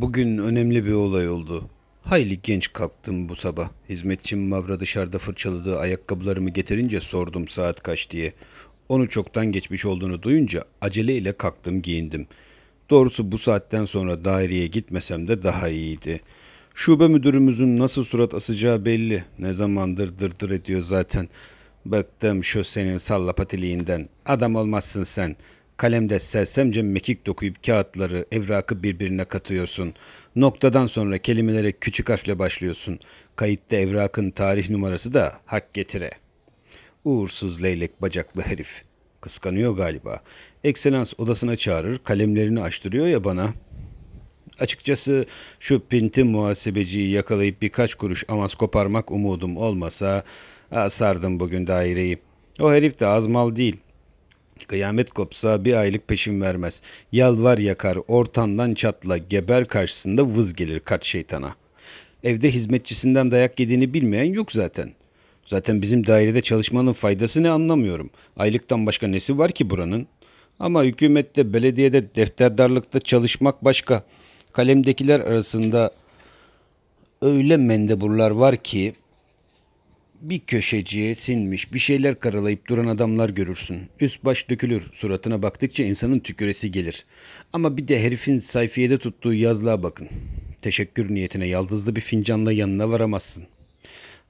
Bugün önemli bir olay oldu. Hayli genç kalktım bu sabah. Hizmetçim Mavra dışarıda fırçaladığı ayakkabılarımı getirince sordum saat kaç diye. Onu çoktan geçmiş olduğunu duyunca aceleyle kalktım giyindim. Doğrusu bu saatten sonra daireye gitmesem de daha iyiydi. Şube müdürümüzün nasıl surat asacağı belli. Ne zamandır dırdır ediyor zaten. Bıktım şu senin salla patiliğinden. Adam olmazsın sen. Kalemde sersemce mekik dokuyup kağıtları, evrakı birbirine katıyorsun. Noktadan sonra kelimelere küçük harfle başlıyorsun. Kayıtta evrakın tarih numarası da hak getire. Uğursuz leylek bacaklı herif. Kıskanıyor galiba. Ekselans odasına çağırır, kalemlerini açtırıyor ya bana. Açıkçası şu pinti muhasebeciyi yakalayıp birkaç kuruş avans koparmak umudum olmasa sardım bugün daireyi. O herif de az mal değil. Kıyamet kopsa bir aylık peşin vermez. Yalvar yakar ortandan çatla geber karşısında vız gelir kaç şeytana. Evde hizmetçisinden dayak yediğini bilmeyen yok zaten. Zaten bizim dairede çalışmanın faydası ne anlamıyorum. Aylıktan başka nesi var ki buranın? Ama hükümette, belediyede, defterdarlıkta çalışmak başka. Kalemdekiler arasında öyle mendeburlar var ki bir köşeciye sinmiş bir şeyler karalayıp duran adamlar görürsün. Üst baş dökülür. Suratına baktıkça insanın tüküresi gelir. Ama bir de herifin sayfiyede tuttuğu yazlığa bakın. Teşekkür niyetine yaldızlı bir fincanla yanına varamazsın.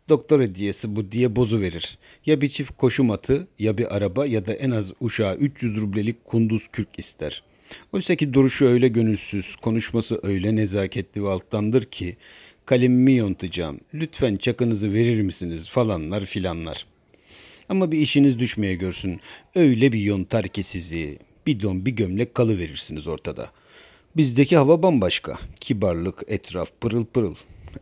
Doktor hediyesi bu diye bozu verir. Ya bir çift koşum atı ya bir araba ya da en az uşağı 300 rublelik kunduz kürk ister. Oysa ki duruşu öyle gönülsüz, konuşması öyle nezaketli ve alttandır ki kalemimi yontacağım. Lütfen çakınızı verir misiniz falanlar filanlar. Ama bir işiniz düşmeye görsün. Öyle bir yontar ki sizi. Bir don bir gömlek kalı verirsiniz ortada. Bizdeki hava bambaşka. Kibarlık, etraf pırıl pırıl.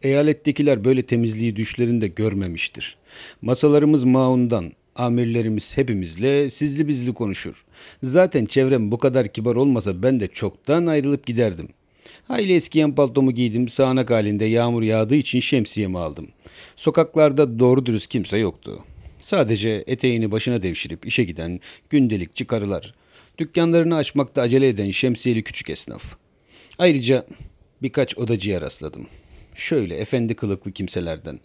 Eyalettekiler böyle temizliği düşlerinde görmemiştir. Masalarımız maundan, amirlerimiz hepimizle sizli bizli konuşur. Zaten çevrem bu kadar kibar olmasa ben de çoktan ayrılıp giderdim. Hayli eskiyen paltomu giydim. Sağanak halinde yağmur yağdığı için şemsiyemi aldım. Sokaklarda doğru dürüst kimse yoktu. Sadece eteğini başına devşirip işe giden gündelikçi karılar. Dükkanlarını açmakta acele eden şemsiyeli küçük esnaf. Ayrıca birkaç odacıya rastladım. Şöyle efendi kılıklı kimselerden.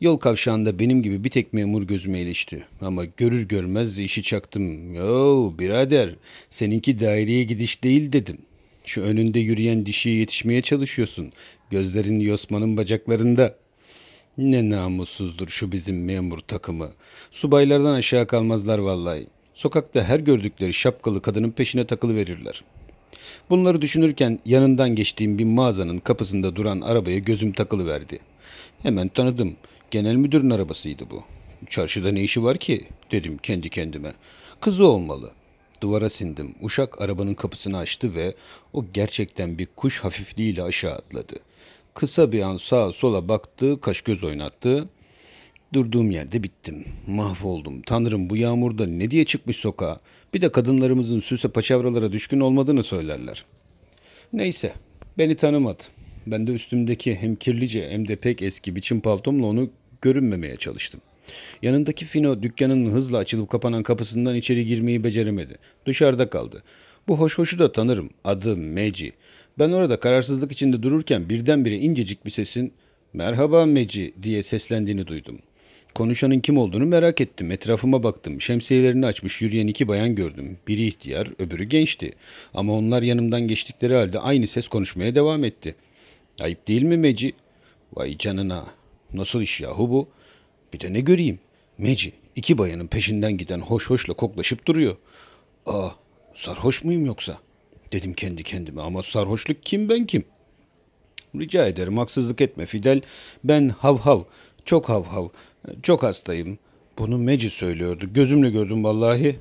Yol kavşağında benim gibi bir tek memur gözüme ilişti. Ama görür görmez işi çaktım. Yo birader seninki daireye gidiş değil dedim. Şu önünde yürüyen dişiye yetişmeye çalışıyorsun. Gözlerin Yosman'ın bacaklarında. Ne namussuzdur şu bizim memur takımı. Subaylardan aşağı kalmazlar vallahi. Sokakta her gördükleri şapkalı kadının peşine takılı verirler. Bunları düşünürken yanından geçtiğim bir mağazanın kapısında duran arabaya gözüm takılı verdi. Hemen tanıdım. Genel müdürün arabasıydı bu. Çarşıda ne işi var ki? dedim kendi kendime. Kızı olmalı. Duvara sindim. Uşak arabanın kapısını açtı ve o gerçekten bir kuş hafifliğiyle aşağı atladı. Kısa bir an sağa sola baktı, kaş göz oynattı. Durduğum yerde bittim. Mahvoldum. Tanrım bu yağmurda ne diye çıkmış sokağa? Bir de kadınlarımızın süse paçavralara düşkün olmadığını söylerler. Neyse, beni tanımadı. Ben de üstümdeki hem kirlice hem de pek eski biçim paltomla onu görünmemeye çalıştım. Yanındaki Fino dükkanın hızla açılıp kapanan kapısından içeri girmeyi beceremedi. Dışarıda kaldı. Bu hoş hoşu da tanırım. Adı Meci. Ben orada kararsızlık içinde dururken birdenbire incecik bir sesin ''Merhaba Meci'' diye seslendiğini duydum. Konuşanın kim olduğunu merak ettim. Etrafıma baktım. Şemsiyelerini açmış yürüyen iki bayan gördüm. Biri ihtiyar, öbürü gençti. Ama onlar yanımdan geçtikleri halde aynı ses konuşmaya devam etti. Ayıp değil mi Meci? Vay canına. Nasıl iş yahu bu? Bir de ne göreyim? Meci iki bayanın peşinden giden hoş hoşla koklaşıp duruyor. Aa sarhoş muyum yoksa? Dedim kendi kendime ama sarhoşluk kim ben kim? Rica ederim haksızlık etme Fidel. Ben hav hav, çok hav hav, çok hastayım. Bunu Meci söylüyordu. Gözümle gördüm vallahi.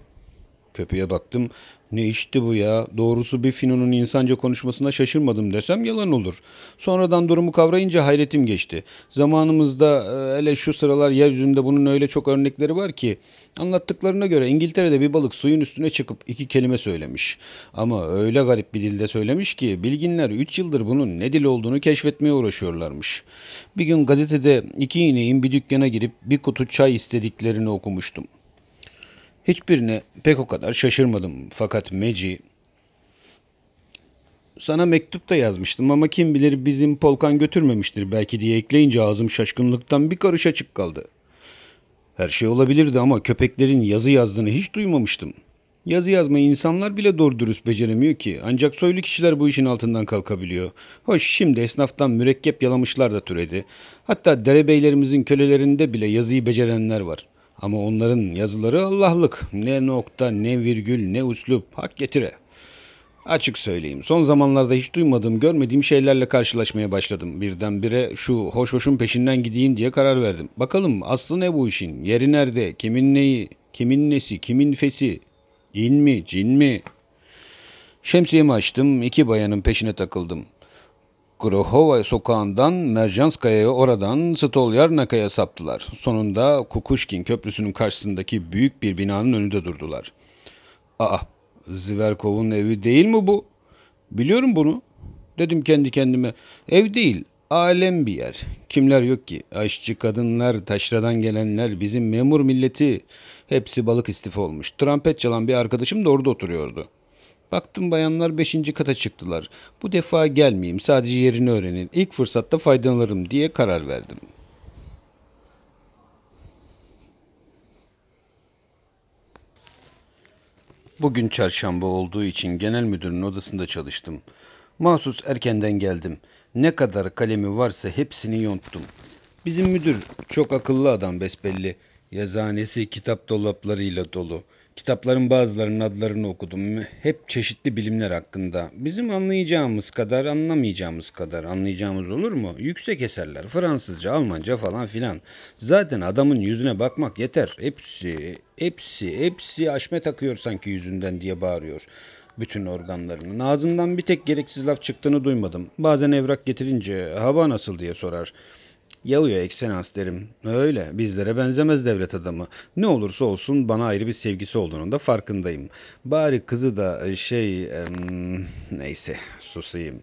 Köpeğe baktım. Ne işti bu ya? Doğrusu bir Fino'nun insanca konuşmasına şaşırmadım desem yalan olur. Sonradan durumu kavrayınca hayretim geçti. Zamanımızda e, hele şu sıralar yeryüzünde bunun öyle çok örnekleri var ki anlattıklarına göre İngiltere'de bir balık suyun üstüne çıkıp iki kelime söylemiş. Ama öyle garip bir dilde söylemiş ki bilginler 3 yıldır bunun ne dil olduğunu keşfetmeye uğraşıyorlarmış. Bir gün gazetede iki ineğin bir dükkana girip bir kutu çay istediklerini okumuştum. Hiçbirine pek o kadar şaşırmadım. Fakat Meci Sana mektup da yazmıştım ama kim bilir bizim Polkan götürmemiştir belki diye ekleyince ağzım şaşkınlıktan bir karış açık kaldı. Her şey olabilirdi ama köpeklerin yazı yazdığını hiç duymamıştım. Yazı yazmayı insanlar bile doğru dürüst beceremiyor ki. Ancak soylu kişiler bu işin altından kalkabiliyor. Hoş şimdi esnaftan mürekkep yalamışlar da türedi. Hatta derebeylerimizin kölelerinde bile yazıyı becerenler var. Ama onların yazıları Allah'lık. Ne nokta, ne virgül, ne uslup, hak getire. Açık söyleyeyim. Son zamanlarda hiç duymadığım, görmediğim şeylerle karşılaşmaya başladım. Birdenbire şu hoş hoşun peşinden gideyim diye karar verdim. Bakalım aslı ne bu işin? Yeri nerede? Kimin neyi? Kimin nesi? Kimin fesi? İn mi? Cin mi? Şemsiyemi açtım. iki bayanın peşine takıldım. Grohova sokağından Merjanskaya'ya oradan Stolyarnaka'ya saptılar. Sonunda Kukuşkin köprüsünün karşısındaki büyük bir binanın önünde durdular. Aa, Ziverkov'un evi değil mi bu? Biliyorum bunu. Dedim kendi kendime. Ev değil, alem bir yer. Kimler yok ki? Aşçı kadınlar, taşradan gelenler, bizim memur milleti. Hepsi balık istifa olmuş. Trampet çalan bir arkadaşım da orada oturuyordu. Baktım bayanlar beşinci kata çıktılar. Bu defa gelmeyeyim, sadece yerini öğrenin. İlk fırsatta faydalanırım diye karar verdim. Bugün çarşamba olduğu için genel müdürün odasında çalıştım. Mahsus erkenden geldim. Ne kadar kalemi varsa hepsini yonttum. Bizim müdür çok akıllı adam besbelli. Yazanesi kitap dolaplarıyla dolu. Kitapların bazılarının adlarını okudum. Hep çeşitli bilimler hakkında. Bizim anlayacağımız kadar anlamayacağımız kadar anlayacağımız olur mu? Yüksek eserler. Fransızca, Almanca falan filan. Zaten adamın yüzüne bakmak yeter. Hepsi, hepsi, hepsi aşme takıyor sanki yüzünden diye bağırıyor. Bütün organlarının. Ağzından bir tek gereksiz laf çıktığını duymadım. Bazen evrak getirince hava nasıl diye sorar. Yavuyor ekselans derim. Öyle bizlere benzemez devlet adamı. Ne olursa olsun bana ayrı bir sevgisi olduğunun da farkındayım. Bari kızı da e, şey em, neyse susayım.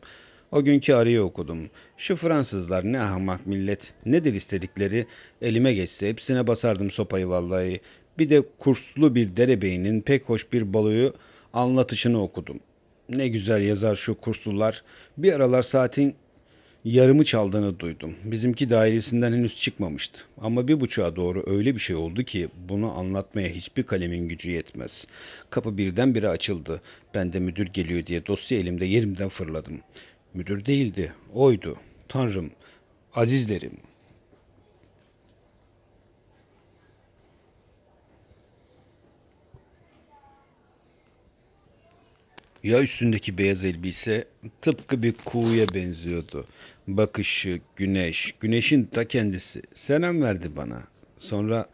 O günkü arıyı okudum. Şu Fransızlar ne ahmak millet. Nedir istedikleri? Elime geçse hepsine basardım sopayı vallahi. Bir de kurslu bir derebeyinin pek hoş bir baloyu anlatışını okudum. Ne güzel yazar şu kurslular. Bir aralar saatin yarımı çaldığını duydum. Bizimki dairesinden henüz çıkmamıştı. Ama bir buçuğa doğru öyle bir şey oldu ki bunu anlatmaya hiçbir kalemin gücü yetmez. Kapı birdenbire açıldı. Ben de müdür geliyor diye dosya elimde yerimden fırladım. Müdür değildi, oydu. Tanrım, azizlerim, Ya üstündeki beyaz elbise tıpkı bir kuğuya benziyordu. Bakışı, güneş, güneşin ta kendisi. Selam verdi bana. Sonra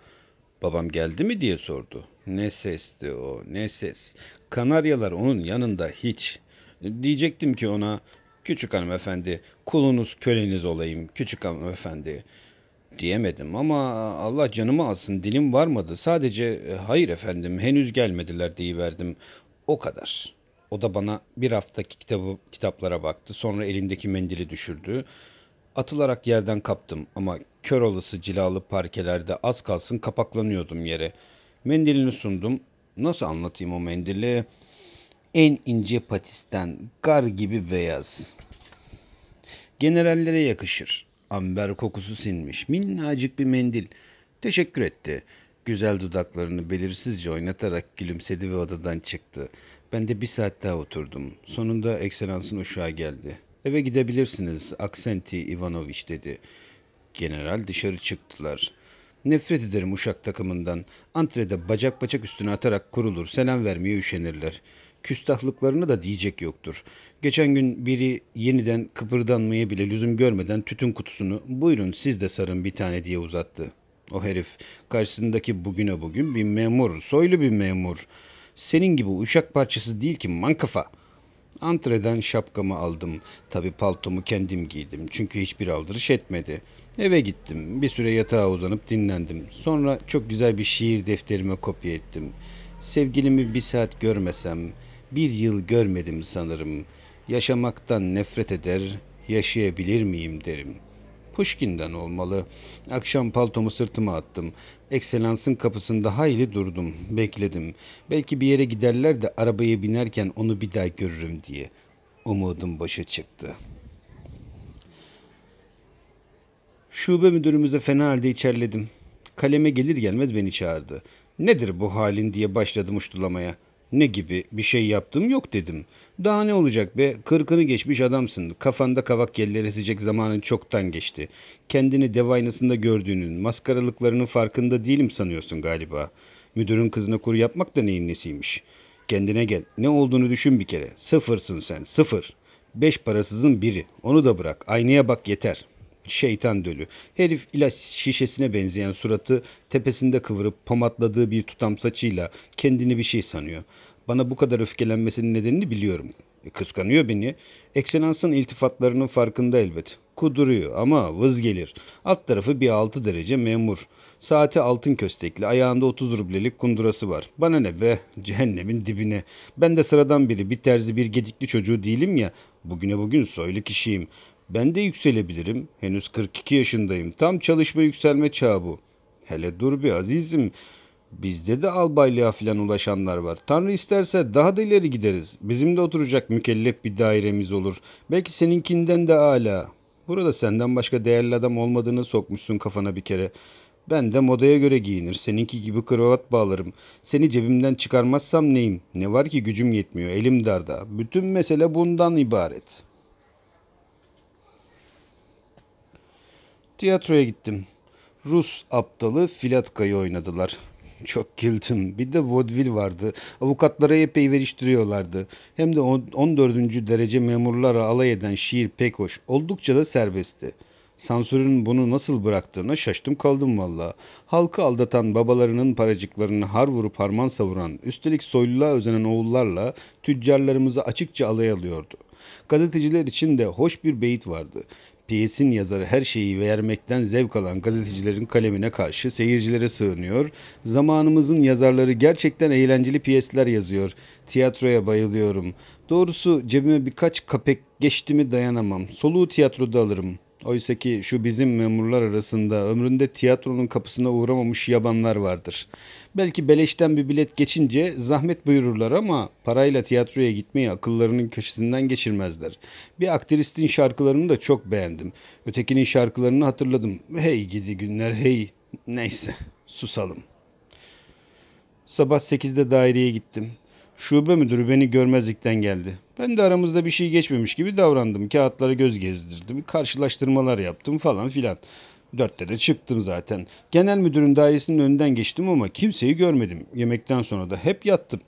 babam geldi mi diye sordu. Ne sesti o, ne ses. Kanaryalar onun yanında hiç. Diyecektim ki ona, küçük hanımefendi, kulunuz, köleniz olayım, küçük hanımefendi. Diyemedim ama Allah canımı alsın dilim varmadı. Sadece hayır efendim henüz gelmediler diyiverdim. O kadar.'' O da bana bir haftaki kitabı, kitaplara baktı. Sonra elindeki mendili düşürdü. Atılarak yerden kaptım ama kör olası cilalı parkelerde az kalsın kapaklanıyordum yere. Mendilini sundum. Nasıl anlatayım o mendili? En ince patisten, gar gibi beyaz. Generallere yakışır. Amber kokusu sinmiş. Minnacık bir mendil. Teşekkür etti. Güzel dudaklarını belirsizce oynatarak gülümsedi ve odadan çıktı. Ben de bir saat daha oturdum. Sonunda ekselansın uşağı geldi. Eve gidebilirsiniz Aksenti Ivanoviç dedi. General dışarı çıktılar. Nefret ederim uşak takımından. Antrede bacak bacak üstüne atarak kurulur. Selam vermeye üşenirler. Küstahlıklarına da diyecek yoktur. Geçen gün biri yeniden kıpırdanmaya bile lüzum görmeden tütün kutusunu buyurun siz de sarın bir tane diye uzattı. O herif karşısındaki bugüne bugün bir memur, soylu bir memur. Senin gibi uşak parçası değil ki mankafa. Antreden şapkamı aldım. Tabi paltomu kendim giydim. Çünkü hiçbir aldırış etmedi. Eve gittim. Bir süre yatağa uzanıp dinlendim. Sonra çok güzel bir şiir defterime kopya ettim. Sevgilimi bir saat görmesem, bir yıl görmedim sanırım. Yaşamaktan nefret eder, yaşayabilir miyim derim.'' Pushkin'den olmalı. Akşam paltomu sırtıma attım. Ekselansın kapısında hayli durdum. Bekledim. Belki bir yere giderler de arabaya binerken onu bir daha görürüm diye. Umudum boşa çıktı. Şube müdürümüze fena halde içerledim. Kaleme gelir gelmez beni çağırdı. Nedir bu halin diye başladım uçtulamaya. Ne gibi bir şey yaptım yok dedim. Daha ne olacak be kırkını geçmiş adamsın. Kafanda kavak yerleri esecek zamanın çoktan geçti. Kendini dev aynasında gördüğünün maskaralıklarının farkında değilim sanıyorsun galiba. Müdürün kızına kur yapmak da neyin nesiymiş. Kendine gel ne olduğunu düşün bir kere. Sıfırsın sen sıfır. Beş parasızın biri. Onu da bırak. Aynaya bak yeter. Şeytan dölü. Herif ilaç şişesine benzeyen suratı tepesinde kıvırıp pomatladığı bir tutam saçıyla kendini bir şey sanıyor. Bana bu kadar öfkelenmesinin nedenini biliyorum. E, kıskanıyor beni. Ekselansın iltifatlarının farkında elbet. Kuduruyor ama vız gelir. Alt tarafı bir altı derece memur. Saati altın köstekli. Ayağında 30 rublelik kundurası var. Bana ne be? Cehennemin dibine. Ben de sıradan biri. Bir terzi bir gedikli çocuğu değilim ya. Bugüne bugün soylu kişiyim. Ben de yükselebilirim. Henüz 42 yaşındayım. Tam çalışma yükselme çağı bu. Hele dur bir azizim. Bizde de albaylığa filan ulaşanlar var. Tanrı isterse daha da ileri gideriz. Bizim de oturacak mükellef bir dairemiz olur. Belki seninkinden de âlâ. Burada senden başka değerli adam olmadığını sokmuşsun kafana bir kere. Ben de modaya göre giyinir. Seninki gibi kravat bağlarım. Seni cebimden çıkarmazsam neyim? Ne var ki gücüm yetmiyor. Elim darda. Bütün mesele bundan ibaret.'' Tiyatroya gittim. Rus aptalı Filatka'yı oynadılar. Çok güldüm. Bir de vodvil vardı. Avukatlara epey veriştiriyorlardı. Hem de 14. derece memurlara alay eden şiir pek hoş. Oldukça da serbestti. Sansürün bunu nasıl bıraktığına şaştım kaldım valla. Halkı aldatan babalarının paracıklarını har vurup harman savuran, üstelik soyluluğa özenen oğullarla tüccarlarımızı açıkça alay alıyordu. Gazeteciler için de hoş bir beyit vardı. Piyesin yazarı her şeyi vermekten zevk alan gazetecilerin kalemine karşı seyircilere sığınıyor. Zamanımızın yazarları gerçekten eğlenceli piyesler yazıyor. Tiyatroya bayılıyorum. Doğrusu cebime birkaç kapek geçti mi dayanamam. Soluğu tiyatroda alırım. Oysa ki şu bizim memurlar arasında ömründe tiyatronun kapısına uğramamış yabanlar vardır. Belki beleşten bir bilet geçince zahmet buyururlar ama parayla tiyatroya gitmeyi akıllarının köşesinden geçirmezler. Bir aktiristin şarkılarını da çok beğendim. Ötekinin şarkılarını hatırladım. Hey gidi günler hey. Neyse susalım. Sabah 8'de daireye gittim. Şube müdürü beni görmezlikten geldi. Ben de aramızda bir şey geçmemiş gibi davrandım. Kağıtlara göz gezdirdim. Karşılaştırmalar yaptım falan filan. Dörtte de çıktım zaten. Genel müdürün dairesinin önünden geçtim ama kimseyi görmedim. Yemekten sonra da hep yattım.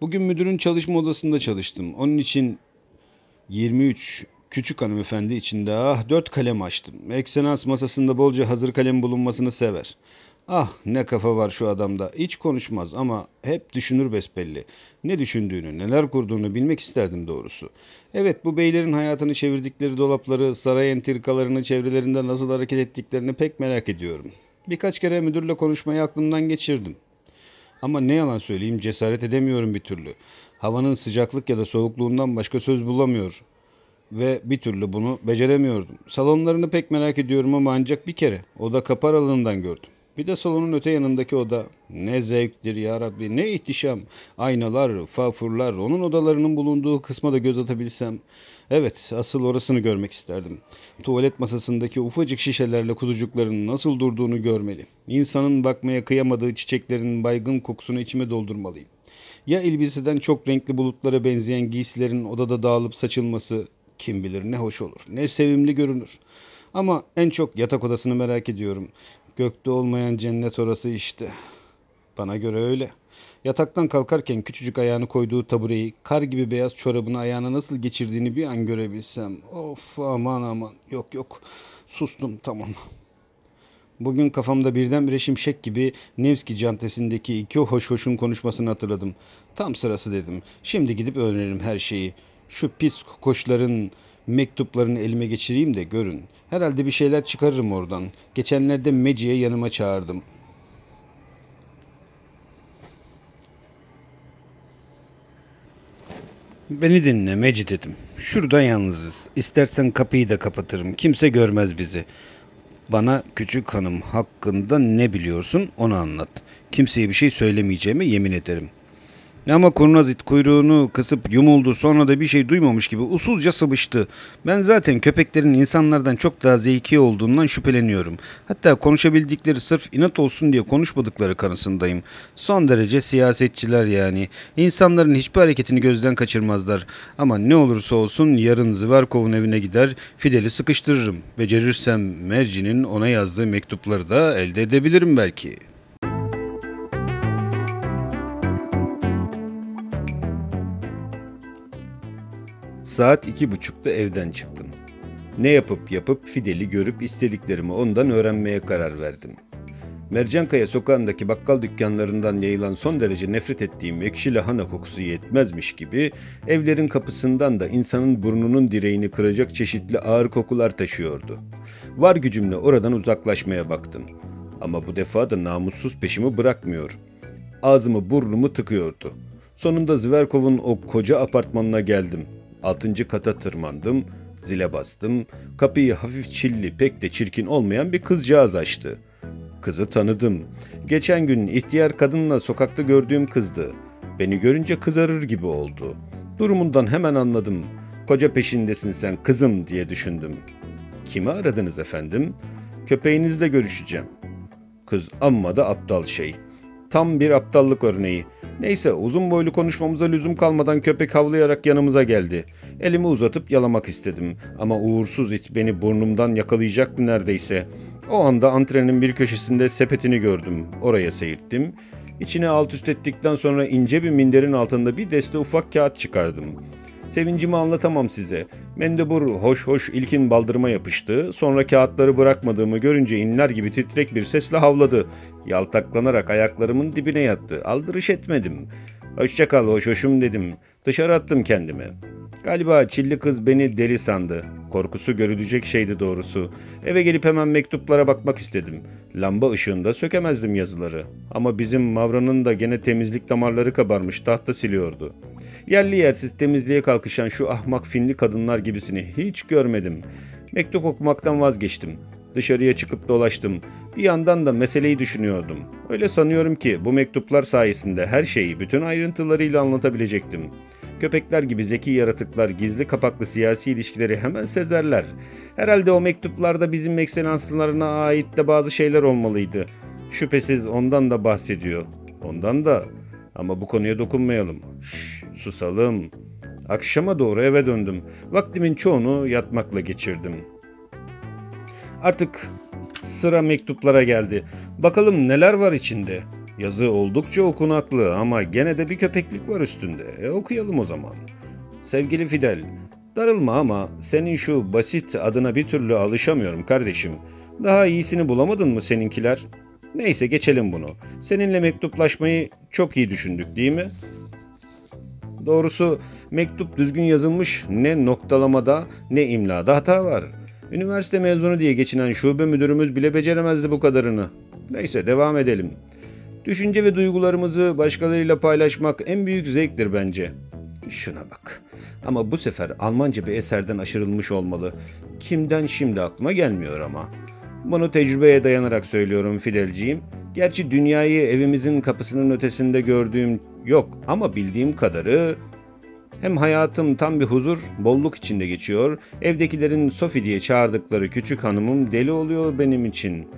Bugün müdürün çalışma odasında çalıştım. Onun için 23 küçük hanımefendi içinde ah dört kalem açtım. Eksenans masasında bolca hazır kalem bulunmasını sever. Ah ne kafa var şu adamda. Hiç konuşmaz ama hep düşünür besbelli. Ne düşündüğünü, neler kurduğunu bilmek isterdim doğrusu. Evet bu beylerin hayatını çevirdikleri dolapları, saray entrikalarını çevrelerinde nasıl hareket ettiklerini pek merak ediyorum. Birkaç kere müdürle konuşmayı aklımdan geçirdim. Ama ne yalan söyleyeyim cesaret edemiyorum bir türlü. Havanın sıcaklık ya da soğukluğundan başka söz bulamıyor. Ve bir türlü bunu beceremiyordum. Salonlarını pek merak ediyorum ama ancak bir kere. O da kapı aralığından gördüm. Bir de salonun öte yanındaki oda. Ne zevktir ya Rabbi, ne ihtişam. Aynalar, fafurlar, onun odalarının bulunduğu kısma da göz atabilsem. Evet, asıl orasını görmek isterdim. Tuvalet masasındaki ufacık şişelerle kuzucukların nasıl durduğunu görmeli. İnsanın bakmaya kıyamadığı çiçeklerin baygın kokusunu içime doldurmalıyım. Ya elbiseden çok renkli bulutlara benzeyen giysilerin odada dağılıp saçılması kim bilir ne hoş olur, ne sevimli görünür. Ama en çok yatak odasını merak ediyorum. Gökte olmayan cennet orası işte. Bana göre öyle. Yataktan kalkarken küçücük ayağını koyduğu tabureyi, kar gibi beyaz çorabını ayağına nasıl geçirdiğini bir an görebilsem. Of aman aman. Yok yok. Sustum tamam. Bugün kafamda birdenbire şimşek gibi Nevski cantesindeki iki hoş hoşun konuşmasını hatırladım. Tam sırası dedim. Şimdi gidip öğrenelim her şeyi. Şu pis koçların mektuplarını elime geçireyim de görün. Herhalde bir şeyler çıkarırım oradan. Geçenlerde Meci'ye yanıma çağırdım. Beni dinle Meci dedim. Şurada yalnızız. İstersen kapıyı da kapatırım. Kimse görmez bizi. Bana küçük hanım hakkında ne biliyorsun onu anlat. Kimseye bir şey söylemeyeceğime yemin ederim. Ama kurnaz it kuyruğunu kısıp yumuldu sonra da bir şey duymamış gibi usulca sıvıştı. Ben zaten köpeklerin insanlardan çok daha zeki olduğundan şüpheleniyorum. Hatta konuşabildikleri sırf inat olsun diye konuşmadıkları kanısındayım. Son derece siyasetçiler yani. İnsanların hiçbir hareketini gözden kaçırmazlar. Ama ne olursa olsun yarın Zıverkov'un evine gider Fidel'i sıkıştırırım. Becerirsem Merci'nin ona yazdığı mektupları da elde edebilirim belki.'' Saat iki buçukta evden çıktım. Ne yapıp yapıp Fidel'i görüp istediklerimi ondan öğrenmeye karar verdim. Mercankaya sokağındaki bakkal dükkanlarından yayılan son derece nefret ettiğim ekşi lahana kokusu yetmezmiş gibi evlerin kapısından da insanın burnunun direğini kıracak çeşitli ağır kokular taşıyordu. Var gücümle oradan uzaklaşmaya baktım. Ama bu defa da namussuz peşimi bırakmıyor. Ağzımı burnumu tıkıyordu. Sonunda Zverkov'un o koca apartmanına geldim. Altıncı kata tırmandım, zile bastım. Kapıyı hafif çilli, pek de çirkin olmayan bir kızcağız açtı. Kızı tanıdım. Geçen gün ihtiyar kadınla sokakta gördüğüm kızdı. Beni görünce kızarır gibi oldu. Durumundan hemen anladım. Koca peşindesin sen kızım diye düşündüm. Kimi aradınız efendim? Köpeğinizle görüşeceğim. Kız amma da aptal şey. Tam bir aptallık örneği. Neyse uzun boylu konuşmamıza lüzum kalmadan köpek havlayarak yanımıza geldi. Elimi uzatıp yalamak istedim ama uğursuz it beni burnumdan yakalayacaktı neredeyse. O anda antrenin bir köşesinde sepetini gördüm. Oraya seyirttim. İçine alt üst ettikten sonra ince bir minderin altında bir deste ufak kağıt çıkardım. Sevincimi anlatamam size. Mendebur hoş hoş ilkin baldırıma yapıştı. Sonra kağıtları bırakmadığımı görünce inler gibi titrek bir sesle havladı. Yaltaklanarak ayaklarımın dibine yattı. Aldırış etmedim. Hoşça kal hoş hoşum dedim. Dışarı attım kendimi. Galiba çilli kız beni deli sandı. Korkusu görülecek şeydi doğrusu. Eve gelip hemen mektuplara bakmak istedim. Lamba ışığında sökemezdim yazıları. Ama bizim Mavra'nın da gene temizlik damarları kabarmış tahta siliyordu. Yerli yersiz temizliğe kalkışan şu ahmak finli kadınlar gibisini hiç görmedim. Mektup okumaktan vazgeçtim. Dışarıya çıkıp dolaştım. Bir yandan da meseleyi düşünüyordum. Öyle sanıyorum ki bu mektuplar sayesinde her şeyi bütün ayrıntılarıyla anlatabilecektim. Köpekler gibi zeki yaratıklar gizli kapaklı siyasi ilişkileri hemen sezerler. Herhalde o mektuplarda bizim ekselanslarına ait de bazı şeyler olmalıydı. Şüphesiz ondan da bahsediyor. Ondan da ama bu konuya dokunmayalım. Şş, susalım. Akşama doğru eve döndüm. Vaktimin çoğunu yatmakla geçirdim. Artık sıra mektuplara geldi. Bakalım neler var içinde. Yazı oldukça okunaklı ama gene de bir köpeklik var üstünde. E okuyalım o zaman. Sevgili Fidel, darılma ama senin şu basit adına bir türlü alışamıyorum kardeşim. Daha iyisini bulamadın mı seninkiler? Neyse geçelim bunu. Seninle mektuplaşmayı çok iyi düşündük değil mi? Doğrusu mektup düzgün yazılmış ne noktalamada ne imlada hata var. Üniversite mezunu diye geçinen şube müdürümüz bile beceremezdi bu kadarını. Neyse devam edelim. Düşünce ve duygularımızı başkalarıyla paylaşmak en büyük zevktir bence. Şuna bak. Ama bu sefer Almanca bir eserden aşırılmış olmalı. Kimden şimdi aklıma gelmiyor ama. Bunu tecrübeye dayanarak söylüyorum Fidelciğim. Gerçi dünyayı evimizin kapısının ötesinde gördüğüm yok ama bildiğim kadarı hem hayatım tam bir huzur, bolluk içinde geçiyor. Evdekilerin Sophie diye çağırdıkları küçük hanımım deli oluyor benim için.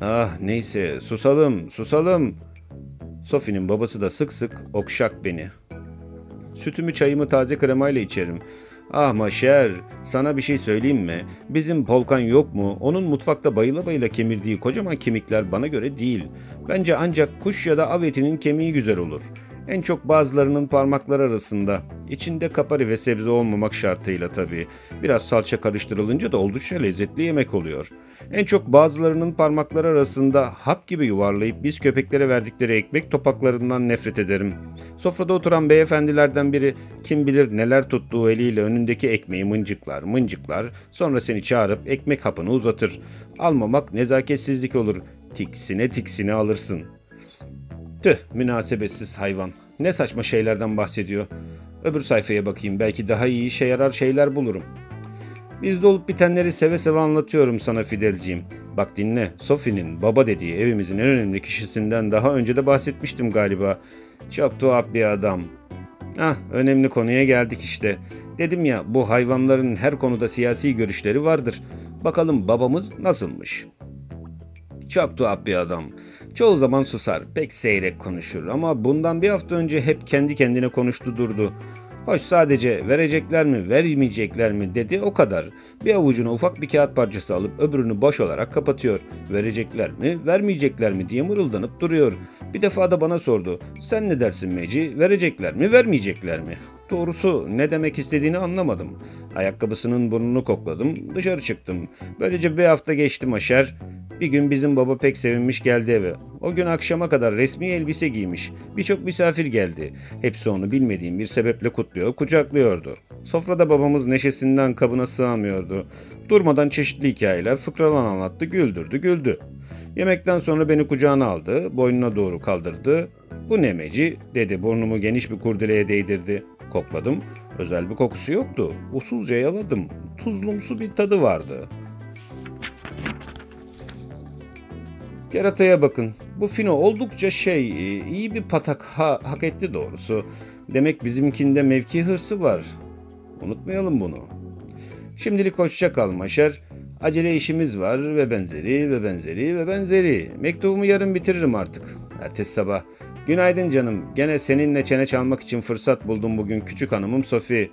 Ah neyse susalım, susalım. Sophie'nin babası da sık sık okşak beni. Sütümü çayımı taze kremayla içerim. Ah Maşer, sana bir şey söyleyeyim mi? Bizim Polkan yok mu? Onun mutfakta bayıla bayıla kemirdiği kocaman kemikler bana göre değil. Bence ancak kuş ya da av etinin kemiği güzel olur. En çok bazılarının parmakları arasında. İçinde kapari ve sebze olmamak şartıyla tabii. Biraz salça karıştırılınca da oldukça lezzetli yemek oluyor. En çok bazılarının parmakları arasında hap gibi yuvarlayıp biz köpeklere verdikleri ekmek topaklarından nefret ederim. Sofrada oturan beyefendilerden biri kim bilir neler tuttuğu eliyle önündeki ekmeği mıncıklar mıncıklar sonra seni çağırıp ekmek hapını uzatır. Almamak nezaketsizlik olur. Tiksine tiksine alırsın. Tüh münasebetsiz hayvan. Ne saçma şeylerden bahsediyor. Öbür sayfaya bakayım belki daha iyi işe yarar şeyler bulurum. Bizde olup bitenleri seve seve anlatıyorum sana Fidelciğim. Bak dinle, Sophie'nin baba dediği evimizin en önemli kişisinden daha önce de bahsetmiştim galiba. Çok tuhaf bir adam. Ah, önemli konuya geldik işte. Dedim ya, bu hayvanların her konuda siyasi görüşleri vardır. Bakalım babamız nasılmış? Çok tuhaf bir adam. Çoğu zaman susar, pek seyrek konuşur ama bundan bir hafta önce hep kendi kendine konuştu durdu. Hoş sadece verecekler mi, vermeyecekler mi dedi o kadar. Bir avucuna ufak bir kağıt parçası alıp öbürünü boş olarak kapatıyor. Verecekler mi, vermeyecekler mi diye mırıldanıp duruyor. Bir defa da bana sordu. Sen ne dersin Meci, verecekler mi, vermeyecekler mi? Doğrusu ne demek istediğini anlamadım. Ayakkabısının burnunu kokladım, dışarı çıktım. Böylece bir hafta geçti maşer. Bir gün bizim baba pek sevinmiş geldi eve. O gün akşama kadar resmi elbise giymiş. Birçok misafir geldi. Hepsi onu bilmediğim bir sebeple kutluyor, kucaklıyordu. Sofrada babamız neşesinden kabına sığamıyordu. Durmadan çeşitli hikayeler fıkralan anlattı, güldürdü, güldü. Yemekten sonra beni kucağına aldı, boynuna doğru kaldırdı. Bu nemeci dedi burnumu geniş bir kurdeleye değdirdi. Kokladım. Özel bir kokusu yoktu. Usulca yaladım. Tuzlumsu bir tadı vardı. Kerataya bakın. Bu fino oldukça şey, iyi bir patak ha, hak etti doğrusu. Demek bizimkinde mevki hırsı var. Unutmayalım bunu. Şimdilik hoşça kal Maşer. Acele işimiz var ve benzeri ve benzeri ve benzeri. Mektubumu yarın bitiririm artık. Ertesi sabah. Günaydın canım. Gene seninle çene çalmak için fırsat buldum bugün küçük hanımım Sofi.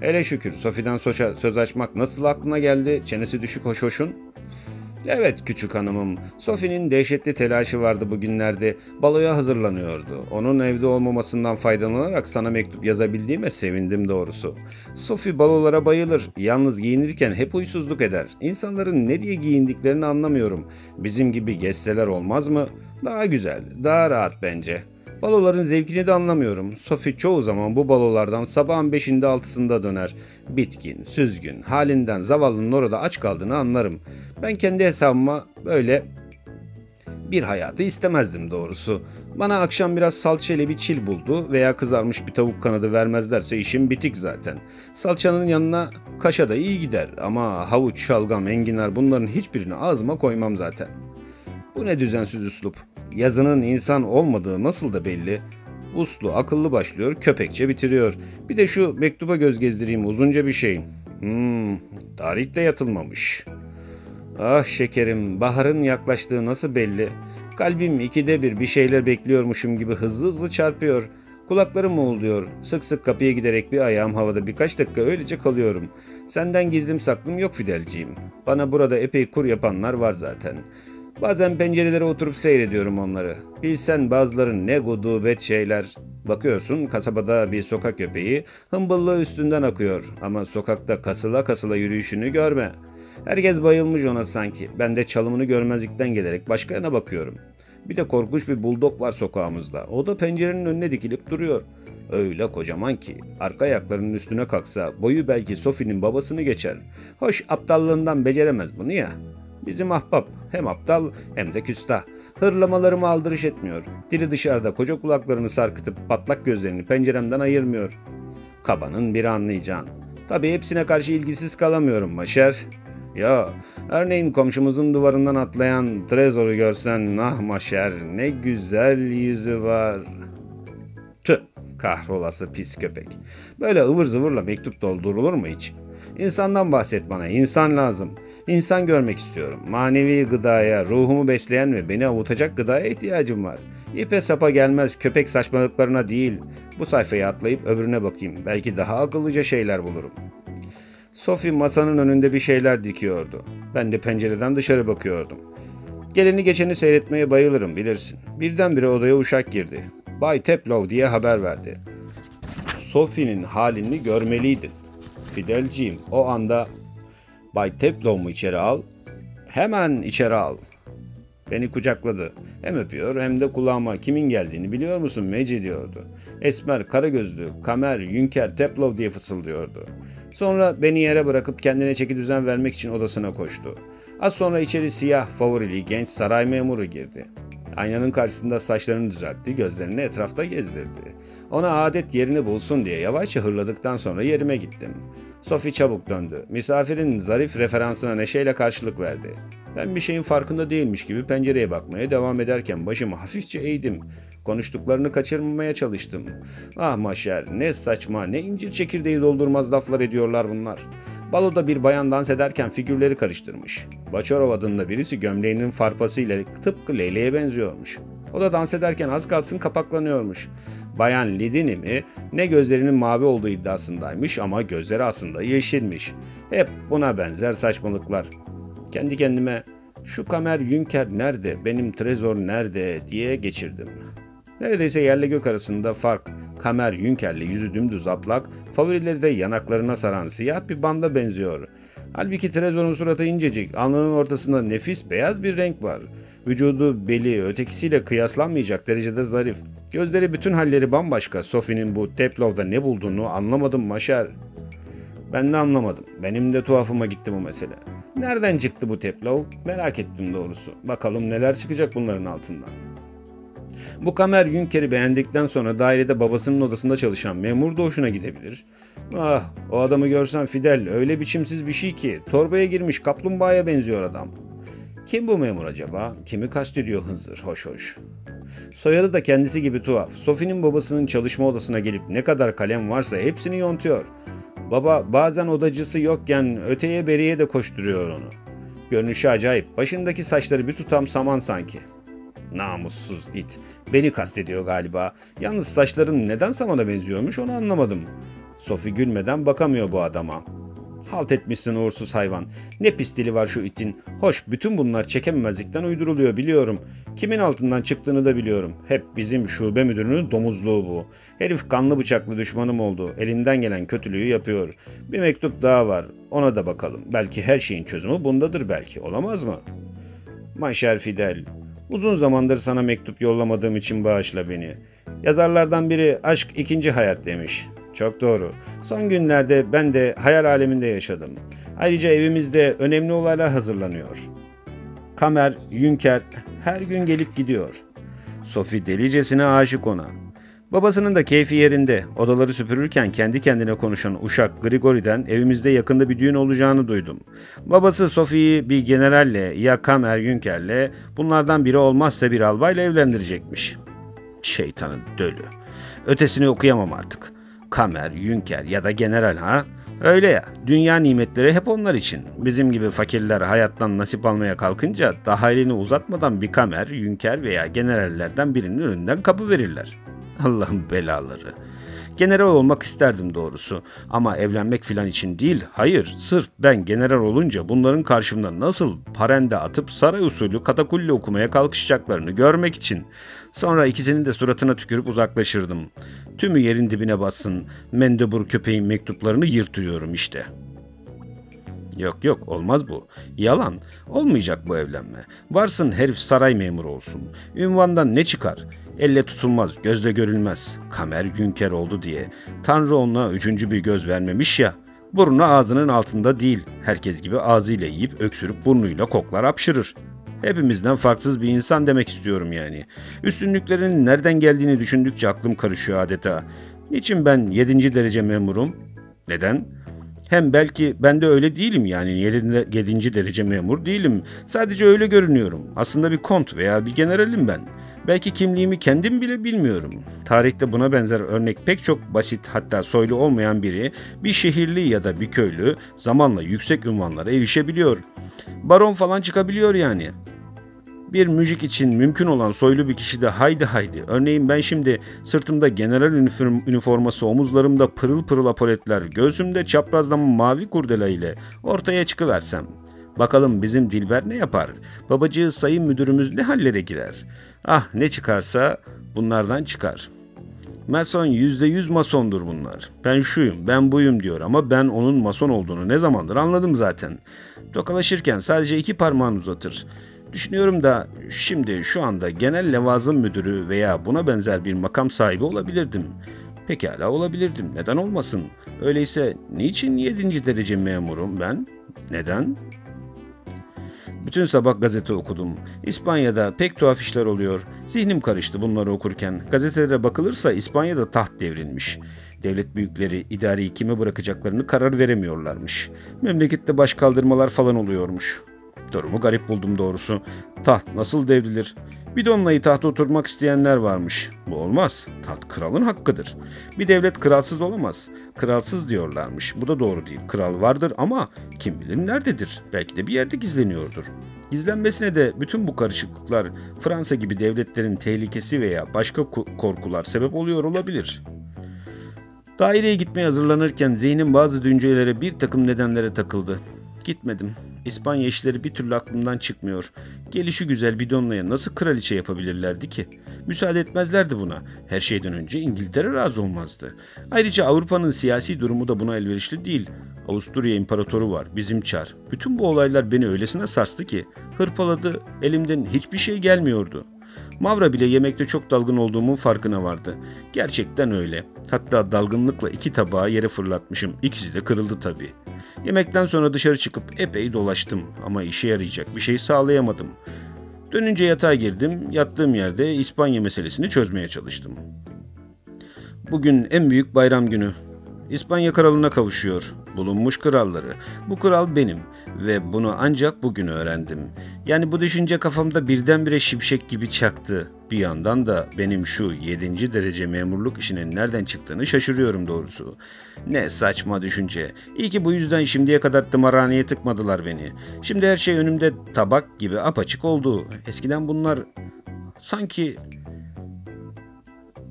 Hele şükür Sofi'den söz açmak nasıl aklına geldi? Çenesi düşük hoş hoşun. Evet küçük hanımım. Sophie'nin dehşetli telaşı vardı bugünlerde. Baloya hazırlanıyordu. Onun evde olmamasından faydalanarak sana mektup yazabildiğime sevindim doğrusu. Sophie balolara bayılır. Yalnız giyinirken hep huysuzluk eder. İnsanların ne diye giyindiklerini anlamıyorum. Bizim gibi gezseler olmaz mı? Daha güzel, daha rahat bence.'' Baloların zevkini de anlamıyorum. Sophie çoğu zaman bu balolardan sabahın beşinde altısında döner. Bitkin, süzgün, halinden zavallının orada aç kaldığını anlarım. Ben kendi hesabıma böyle bir hayatı istemezdim doğrusu. Bana akşam biraz salçayla bir çil buldu veya kızarmış bir tavuk kanadı vermezlerse işim bitik zaten. Salçanın yanına kaşa da iyi gider ama havuç, şalgam, enginar bunların hiçbirini ağzıma koymam zaten. Bu ne düzensiz üslup. Yazının insan olmadığı nasıl da belli. Uslu, akıllı başlıyor, köpekçe bitiriyor. Bir de şu mektuba göz gezdireyim uzunca bir şey. Hmm, tarih de yatılmamış. Ah şekerim, baharın yaklaştığı nasıl belli. Kalbim ikide bir bir şeyler bekliyormuşum gibi hızlı hızlı çarpıyor. Kulaklarım uğulduyor. Sık sık kapıya giderek bir ayağım havada birkaç dakika öylece kalıyorum. Senden gizlim saklım yok Fidelciğim. Bana burada epey kur yapanlar var zaten. Bazen pencerelere oturup seyrediyorum onları. Bilsen bazıları ne gudubet şeyler. Bakıyorsun kasabada bir sokak köpeği hımbıllığı üstünden akıyor ama sokakta kasıla kasıla yürüyüşünü görme. Herkes bayılmış ona sanki. Ben de çalımını görmezlikten gelerek başka yana bakıyorum. Bir de korkunç bir buldog var sokağımızda. O da pencerenin önüne dikilip duruyor. Öyle kocaman ki arka ayaklarının üstüne kalksa boyu belki Sophie'nin babasını geçer. Hoş aptallığından beceremez bunu ya. Bizim ahbap hem aptal hem de küstah. Hırlamalarımı aldırış etmiyor. Dili dışarıda koca kulaklarını sarkıtıp patlak gözlerini penceremden ayırmıyor. Kabanın biri anlayacağın. Tabii hepsine karşı ilgisiz kalamıyorum Maşer. Ya örneğin komşumuzun duvarından atlayan Trezor'u görsen nah Maşer ne güzel yüzü var. Tüh kahrolası pis köpek. Böyle ıvır zıvırla mektup doldurulur mu hiç? İnsandan bahset bana. İnsan lazım. İnsan görmek istiyorum. Manevi gıdaya, ruhumu besleyen ve beni avutacak gıdaya ihtiyacım var. İpe sapa gelmez köpek saçmalıklarına değil. Bu sayfayı atlayıp öbürüne bakayım. Belki daha akıllıca şeyler bulurum. Sophie masanın önünde bir şeyler dikiyordu. Ben de pencereden dışarı bakıyordum. Geleni geçeni seyretmeye bayılırım bilirsin. Birdenbire odaya uşak girdi. Bay Teplow diye haber verdi. Sophie'nin halini görmeliydin. Fidelciğim o anda Bay Teplow'u içeri al. Hemen içeri al. Beni kucakladı. Hem öpüyor hem de kulağıma kimin geldiğini biliyor musun Meci diyordu. Esmer, kara gözlü, kamer, yünker, Teplow diye fısıldıyordu. Sonra beni yere bırakıp kendine çeki düzen vermek için odasına koştu. Az sonra içeri siyah, favorili genç saray memuru girdi. Aynanın karşısında saçlarını düzeltti, gözlerini etrafta gezdirdi. Ona adet yerini bulsun diye yavaşça hırladıktan sonra yerime gittim. Sophie çabuk döndü. Misafirin zarif referansına neşeyle karşılık verdi. Ben bir şeyin farkında değilmiş gibi pencereye bakmaya devam ederken başımı hafifçe eğdim. Konuştuklarını kaçırmamaya çalıştım. Ah maşer ne saçma ne incir çekirdeği doldurmaz laflar ediyorlar bunlar. Baloda bir bayan dans ederken figürleri karıştırmış. Baçorov adında birisi gömleğinin farpasıyla tıpkı Leyle'ye benziyormuş. O da dans ederken az kalsın kapaklanıyormuş. Bayan Lidini mi ne gözlerinin mavi olduğu iddiasındaymış ama gözleri aslında yeşilmiş. Hep buna benzer saçmalıklar. Kendi kendime şu Kamer Yünker nerede, benim Trezor nerede diye geçirdim. Neredeyse yerle gök arasında fark. Kamer Yünker'le yüzü dümdüz aplak, favorileri de yanaklarına saran siyah bir banda benziyor. Halbuki Trezor'un suratı incecik, alnının ortasında nefis beyaz bir renk var. Vücudu, beli ötekisiyle kıyaslanmayacak derecede zarif. Gözleri bütün halleri bambaşka. Sophie'nin bu Teplov'da ne bulduğunu anlamadım Maşer. Ben de anlamadım. Benim de tuhafıma gitti bu mesele. Nereden çıktı bu Teplov? Merak ettim doğrusu. Bakalım neler çıkacak bunların altından. Bu Kamer Yünker'i beğendikten sonra dairede babasının odasında çalışan memur da hoşuna gidebilir. Ah o adamı görsen Fidel öyle biçimsiz bir şey ki torbaya girmiş kaplumbağaya benziyor adam. Kim bu memur acaba? Kimi kastediyor Hınzır hoş hoş. Soyadı da kendisi gibi tuhaf. Sophie'nin babasının çalışma odasına gelip ne kadar kalem varsa hepsini yontuyor. Baba bazen odacısı yokken öteye beriye de koşturuyor onu. Görünüşü acayip. Başındaki saçları bir tutam saman sanki. Namussuz it. Beni kastediyor galiba. Yalnız saçlarım neden samana benziyormuş onu anlamadım. Sophie gülmeden bakamıyor bu adama. Halt etmişsin uğursuz hayvan. Ne pis dili var şu itin. Hoş bütün bunlar çekememezlikten uyduruluyor biliyorum. Kimin altından çıktığını da biliyorum. Hep bizim şube müdürünün domuzluğu bu. Herif kanlı bıçaklı düşmanım oldu. Elinden gelen kötülüğü yapıyor. Bir mektup daha var. Ona da bakalım. Belki her şeyin çözümü bundadır belki. Olamaz mı? Maşer Fidel. Uzun zamandır sana mektup yollamadığım için bağışla beni. Yazarlardan biri aşk ikinci hayat demiş. Çok doğru. Son günlerde ben de hayal aleminde yaşadım. Ayrıca evimizde önemli olaylar hazırlanıyor. Kamer, Yünker her gün gelip gidiyor. Sophie delicesine aşık ona. Babasının da keyfi yerinde. Odaları süpürürken kendi kendine konuşan uşak Grigori'den evimizde yakında bir düğün olacağını duydum. Babası Sophie'yi bir generalle ya Kamer Yünker'le bunlardan biri olmazsa bir albayla evlendirecekmiş. Şeytanın dölü. Ötesini okuyamam artık. Kamer, Yünker ya da general ha? Öyle ya, dünya nimetleri hep onlar için. Bizim gibi fakirler hayattan nasip almaya kalkınca daha elini uzatmadan bir kamer, yünker veya generallerden birinin önünden kapı verirler. Allah'ın belaları. General olmak isterdim doğrusu. Ama evlenmek filan için değil, hayır, sırf ben general olunca bunların karşımda nasıl parende atıp saray usulü katakulli okumaya kalkışacaklarını görmek için. Sonra ikisinin de suratına tükürüp uzaklaşırdım. Tümü yerin dibine bassın, mendebur köpeğin mektuplarını yırtıyorum işte. Yok yok olmaz bu. Yalan. Olmayacak bu evlenme. Varsın herif saray memuru olsun. Ünvandan ne çıkar? Elle tutulmaz, gözle görülmez. Kamer Günker oldu diye. Tanrı ona üçüncü bir göz vermemiş ya. Burnu ağzının altında değil. Herkes gibi ağzıyla yiyip öksürüp burnuyla koklar hapşırır. Hepimizden farksız bir insan demek istiyorum yani. Üstünlüklerinin nereden geldiğini düşündükçe aklım karışıyor adeta. Niçin ben 7. derece memurum? Neden? Hem belki ben de öyle değilim yani 7. derece memur değilim. Sadece öyle görünüyorum. Aslında bir kont veya bir generalim ben. Belki kimliğimi kendim bile bilmiyorum. Tarihte buna benzer örnek pek çok basit hatta soylu olmayan biri bir şehirli ya da bir köylü zamanla yüksek ünvanlara erişebiliyor. Baron falan çıkabiliyor yani. Bir müzik için mümkün olan soylu bir kişi de haydi haydi. Örneğin ben şimdi sırtımda general üniform, üniforması, omuzlarımda pırıl pırıl apoletler, göğsümde çaprazlama mavi kurdela ile ortaya çıkıversem. Bakalım bizim Dilber ne yapar? Babacığı sayın müdürümüz ne hallere girer? Ah ne çıkarsa bunlardan çıkar. Mason yüzde yüz masondur bunlar. Ben şuyum, ben buyum diyor ama ben onun mason olduğunu ne zamandır anladım zaten. Tokalaşırken sadece iki parmağını uzatır. Düşünüyorum da şimdi şu anda genel levazım müdürü veya buna benzer bir makam sahibi olabilirdim. Pekala olabilirdim. Neden olmasın? Öyleyse niçin 7. derece memurum ben? Neden? Bütün sabah gazete okudum. İspanya'da pek tuhaf işler oluyor. Zihnim karıştı bunları okurken. Gazetelere bakılırsa İspanya'da taht devrilmiş. Devlet büyükleri idareyi kime bırakacaklarını karar veremiyorlarmış. Memlekette baş kaldırmalar falan oluyormuş. Durumu garip buldum doğrusu. Taht nasıl devrilir? Bidonlayı tahta oturmak isteyenler varmış. Bu olmaz. Taht kralın hakkıdır. Bir devlet kralsız olamaz. Kralsız diyorlarmış. Bu da doğru değil. Kral vardır ama kim bilir nerededir? Belki de bir yerde gizleniyordur. Gizlenmesine de bütün bu karışıklıklar Fransa gibi devletlerin tehlikesi veya başka ko- korkular sebep oluyor olabilir. Daireye gitmeye hazırlanırken zihnim bazı düşüncelere bir takım nedenlere takıldı. Gitmedim. İspanya işleri bir türlü aklımdan çıkmıyor. Gelişi güzel Bidonla'ya nasıl kraliçe yapabilirlerdi ki? Müsaade etmezlerdi buna. Her şeyden önce İngiltere razı olmazdı. Ayrıca Avrupa'nın siyasi durumu da buna elverişli değil. Avusturya imparatoru var, bizim çar. Bütün bu olaylar beni öylesine sarstı ki hırpaladı, elimden hiçbir şey gelmiyordu. Mavra bile yemekte çok dalgın olduğumun farkına vardı. Gerçekten öyle. Hatta dalgınlıkla iki tabağı yere fırlatmışım. İkisi de kırıldı tabii. Yemekten sonra dışarı çıkıp epey dolaştım ama işe yarayacak bir şey sağlayamadım. Dönünce yatağa girdim. Yattığım yerde İspanya meselesini çözmeye çalıştım. Bugün en büyük bayram günü. İspanya kralına kavuşuyor. Bulunmuş kralları. Bu kral benim ve bunu ancak bugün öğrendim. Yani bu düşünce kafamda birdenbire şimşek gibi çaktı. Bir yandan da benim şu 7. derece memurluk işinin nereden çıktığını şaşırıyorum doğrusu. Ne saçma düşünce. İyi ki bu yüzden şimdiye kadar tımarhaneye tıkmadılar beni. Şimdi her şey önümde tabak gibi apaçık oldu. Eskiden bunlar sanki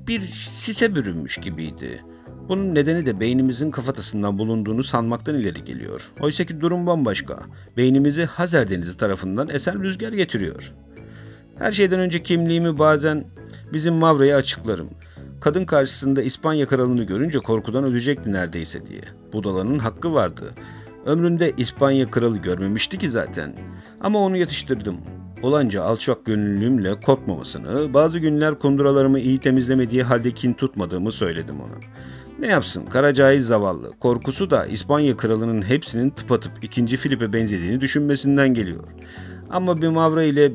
bir sise bürünmüş gibiydi. Bunun nedeni de beynimizin kafatasından bulunduğunu sanmaktan ileri geliyor. Oysa ki durum bambaşka. Beynimizi Hazar Denizi tarafından esen rüzgar getiriyor. Her şeyden önce kimliğimi bazen bizim Mavra'ya açıklarım. Kadın karşısında İspanya kralını görünce korkudan ölecekti neredeyse diye. Budalanın hakkı vardı. Ömründe İspanya kralı görmemişti ki zaten. Ama onu yatıştırdım. Olanca alçak gönüllülüğümle korkmamasını, bazı günler kunduralarımı iyi temizlemediği halde kin tutmadığımı söyledim ona. Ne yapsın Karacahil zavallı. Korkusu da İspanya kralının hepsinin tıpatıp 2. Filip'e benzediğini düşünmesinden geliyor. Ama bir Mavra ile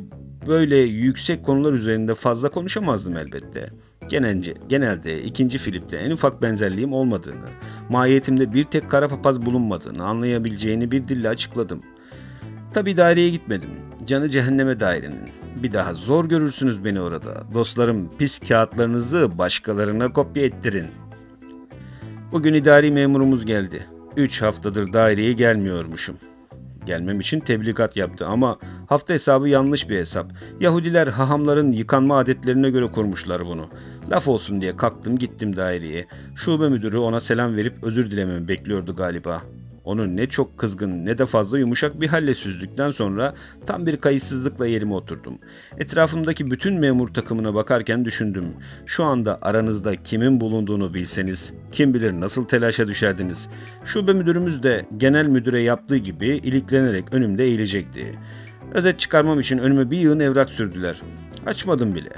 böyle yüksek konular üzerinde fazla konuşamazdım elbette. Genelde, genelde 2. Filip'le en ufak benzerliğim olmadığını, mahiyetimde bir tek kara papaz bulunmadığını anlayabileceğini bir dille açıkladım. Tabi daireye gitmedim. Canı cehenneme dairenin. Bir daha zor görürsünüz beni orada. Dostlarım pis kağıtlarınızı başkalarına kopya ettirin. Bugün idari memurumuz geldi. Üç haftadır daireye gelmiyormuşum. Gelmem için tebligat yaptı ama hafta hesabı yanlış bir hesap. Yahudiler hahamların yıkanma adetlerine göre kurmuşlar bunu. Laf olsun diye kalktım gittim daireye. Şube müdürü ona selam verip özür dilememi bekliyordu galiba. Onu ne çok kızgın ne de fazla yumuşak bir halle süzdükten sonra tam bir kayıtsızlıkla yerime oturdum. Etrafımdaki bütün memur takımına bakarken düşündüm. Şu anda aranızda kimin bulunduğunu bilseniz kim bilir nasıl telaşa düşerdiniz. Şube müdürümüz de genel müdüre yaptığı gibi iliklenerek önümde eğilecekti. Özet çıkarmam için önüme bir yığın evrak sürdüler. Açmadım bile.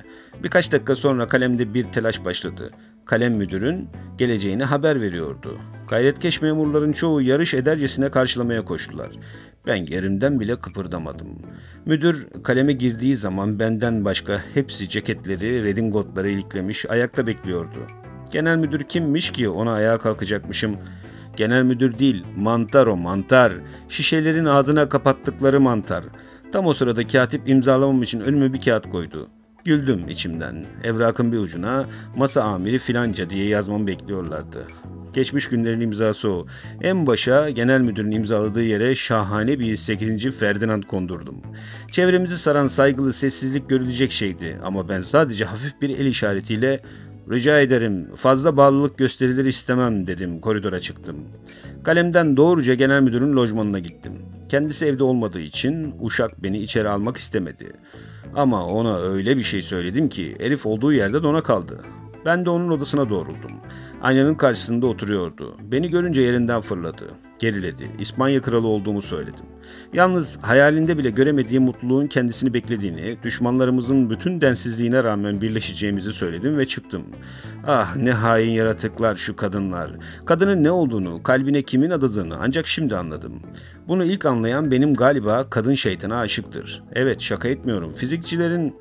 Birkaç dakika sonra kalemde bir telaş başladı. Kalem müdürün geleceğini haber veriyordu. Gayretkeş memurların çoğu yarış edercesine karşılamaya koştular. Ben yerimden bile kıpırdamadım. Müdür kaleme girdiği zaman benden başka hepsi ceketleri, redingotları iliklemiş, ayakta bekliyordu. Genel müdür kimmiş ki ona ayağa kalkacakmışım. Genel müdür değil, mantar o mantar. Şişelerin ağzına kapattıkları mantar. Tam o sırada katip imzalamam için önüme bir kağıt koydu. Güldüm içimden. Evrakın bir ucuna masa amiri filanca diye yazmamı bekliyorlardı. Geçmiş günlerin imzası o. En başa genel müdürün imzaladığı yere şahane bir 8. Ferdinand kondurdum. Çevremizi saran saygılı sessizlik görülecek şeydi ama ben sadece hafif bir el işaretiyle Rica ederim fazla bağlılık gösterilir istemem dedim koridora çıktım. Kalemden doğruca genel müdürün lojmanına gittim. Kendisi evde olmadığı için uşak beni içeri almak istemedi. Ama ona öyle bir şey söyledim ki herif olduğu yerde dona kaldı. Ben de onun odasına doğruldum. Aynanın karşısında oturuyordu. Beni görünce yerinden fırladı. Geriledi. İspanya kralı olduğumu söyledim. Yalnız hayalinde bile göremediği mutluluğun kendisini beklediğini, düşmanlarımızın bütün densizliğine rağmen birleşeceğimizi söyledim ve çıktım. Ah ne hain yaratıklar şu kadınlar. Kadının ne olduğunu, kalbine kimin adadığını ancak şimdi anladım. Bunu ilk anlayan benim galiba kadın şeytana aşıktır. Evet şaka etmiyorum. Fizikçilerin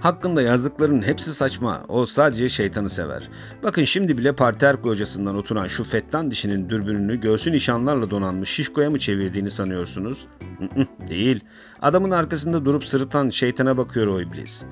Hakkında yazdıklarının hepsi saçma. O sadece şeytanı sever. Bakın şimdi bile parter locasından oturan şu fettan dişinin dürbününü göğsü nişanlarla donanmış şişkoya mı çevirdiğini sanıyorsunuz? Değil. Adamın arkasında durup sırıtan şeytana bakıyor o iblis.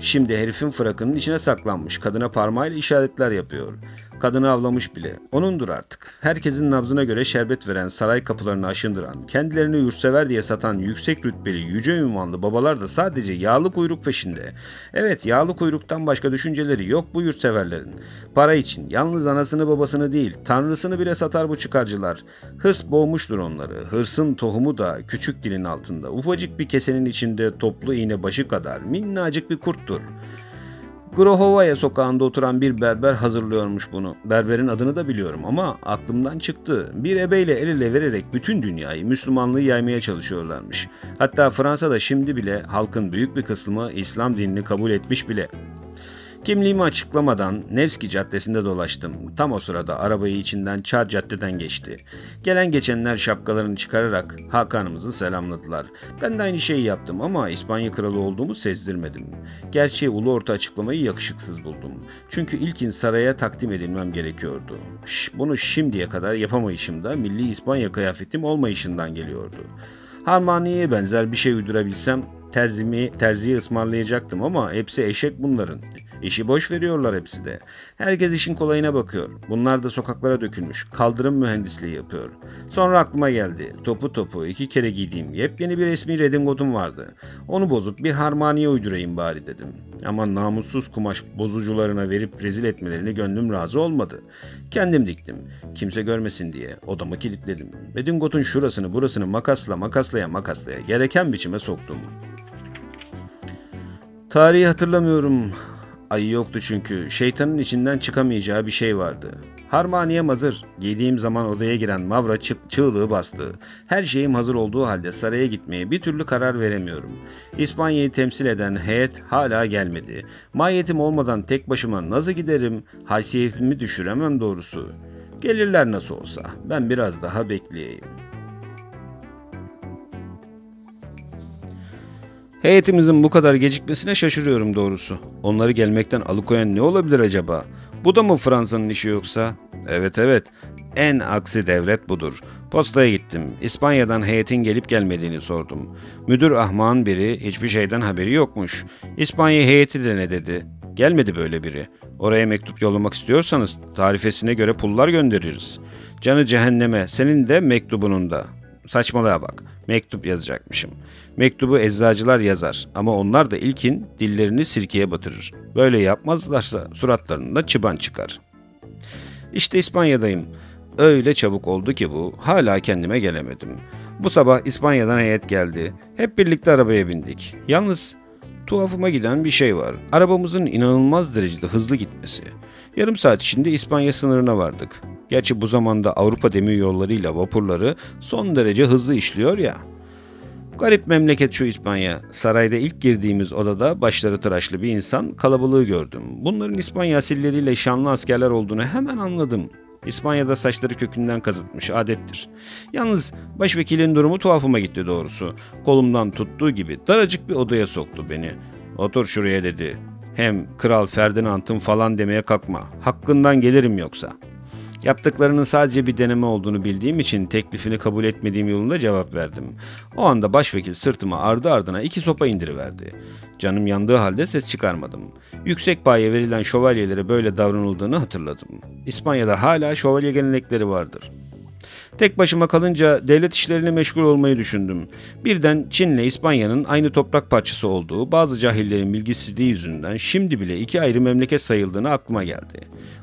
Şimdi herifin frakının içine saklanmış. Kadına parmağıyla işaretler yapıyor. Kadını avlamış bile. Onundur artık. Herkesin nabzına göre şerbet veren, saray kapılarını aşındıran, kendilerini yurtsever diye satan yüksek rütbeli, yüce ünvanlı babalar da sadece yağlı kuyruk peşinde. Evet, yağlı kuyruktan başka düşünceleri yok bu yurtseverlerin. Para için, yalnız anasını babasını değil, tanrısını bile satar bu çıkarcılar. Hırs boğmuştur onları. Hırsın tohumu da küçük dilin altında. Ufacık bir kesenin içinde toplu iğne başı kadar minnacık bir kurttur. Grohovaya sokağında oturan bir berber hazırlıyormuş bunu. Berberin adını da biliyorum ama aklımdan çıktı. Bir ebeyle el ele vererek bütün dünyayı, Müslümanlığı yaymaya çalışıyorlarmış. Hatta Fransa'da şimdi bile halkın büyük bir kısmı İslam dinini kabul etmiş bile. Kimliğimi açıklamadan Nevski Caddesi'nde dolaştım. Tam o sırada arabayı içinden Çar Cadde'den geçti. Gelen geçenler şapkalarını çıkararak Hakan'ımızı selamladılar. Ben de aynı şeyi yaptım ama İspanya kralı olduğumu sezdirmedim. Gerçi ulu orta açıklamayı yakışıksız buldum. Çünkü ilkin saraya takdim edilmem gerekiyordu. Bunu şimdiye kadar yapamayışım da milli İspanya kıyafetim olmayışından geliyordu. Harmaniye benzer bir şey uydurabilsem terzimi, terziyi ısmarlayacaktım ama hepsi eşek bunların. İşi boş veriyorlar hepsi de. Herkes işin kolayına bakıyor. Bunlar da sokaklara dökülmüş. Kaldırım mühendisliği yapıyor. Sonra aklıma geldi. Topu topu iki kere giydiğim yepyeni bir resmi redingotum vardı. Onu bozup bir harmaniye uydurayım bari dedim. Ama namussuz kumaş bozucularına verip rezil etmelerini gönlüm razı olmadı. Kendim diktim. Kimse görmesin diye odamı kilitledim. Redingotun şurasını burasını makasla makaslaya makaslaya gereken biçime soktum. Tarihi hatırlamıyorum. Ayı yoktu çünkü. Şeytanın içinden çıkamayacağı bir şey vardı. Harmaniyem hazır. Giydiğim zaman odaya giren Mavra çı- çığlığı bastı. Her şeyim hazır olduğu halde saraya gitmeye bir türlü karar veremiyorum. İspanya'yı temsil eden heyet hala gelmedi. Mahiyetim olmadan tek başıma nasıl giderim? Haysiyetimi düşüremem doğrusu. Gelirler nasıl olsa. Ben biraz daha bekleyeyim. Heyetimizin bu kadar gecikmesine şaşırıyorum doğrusu. Onları gelmekten alıkoyan ne olabilir acaba? Bu da mı Fransa'nın işi yoksa? Evet evet. En aksi devlet budur. Postaya gittim. İspanya'dan heyetin gelip gelmediğini sordum. Müdür ahmağın biri hiçbir şeyden haberi yokmuş. İspanya heyeti de ne dedi? Gelmedi böyle biri. Oraya mektup yollamak istiyorsanız tarifesine göre pullar göndeririz. Canı cehenneme senin de mektubunun da. Saçmalığa bak. Mektup yazacakmışım. Mektubu eczacılar yazar ama onlar da ilkin dillerini sirkeye batırır. Böyle yapmazlarsa suratlarında çıban çıkar. İşte İspanya'dayım. Öyle çabuk oldu ki bu, hala kendime gelemedim. Bu sabah İspanya'dan heyet geldi. Hep birlikte arabaya bindik. Yalnız tuhafıma giden bir şey var. Arabamızın inanılmaz derecede hızlı gitmesi. Yarım saat içinde İspanya sınırına vardık. Gerçi bu zamanda Avrupa demiryollarıyla vapurları son derece hızlı işliyor ya. Garip memleket şu İspanya. Sarayda ilk girdiğimiz odada başları tıraşlı bir insan kalabalığı gördüm. Bunların İspanya asilleriyle şanlı askerler olduğunu hemen anladım. İspanya'da saçları kökünden kazıtmış adettir. Yalnız başvekilin durumu tuhafıma gitti doğrusu. Kolumdan tuttuğu gibi daracık bir odaya soktu beni. Otur şuraya dedi. Hem Kral Ferdinand'ın falan demeye kalkma. Hakkından gelirim yoksa. Yaptıklarının sadece bir deneme olduğunu bildiğim için teklifini kabul etmediğim yolunda cevap verdim. O anda başvekil sırtıma ardı ardına iki sopa indiriverdi. Canım yandığı halde ses çıkarmadım. Yüksek paye verilen şövalyelere böyle davranıldığını hatırladım. İspanya'da hala şövalye gelenekleri vardır. Tek başıma kalınca devlet işlerine meşgul olmayı düşündüm. Birden Çin'le İspanya'nın aynı toprak parçası olduğu bazı cahillerin bilgisizliği yüzünden şimdi bile iki ayrı memleket sayıldığını aklıma geldi.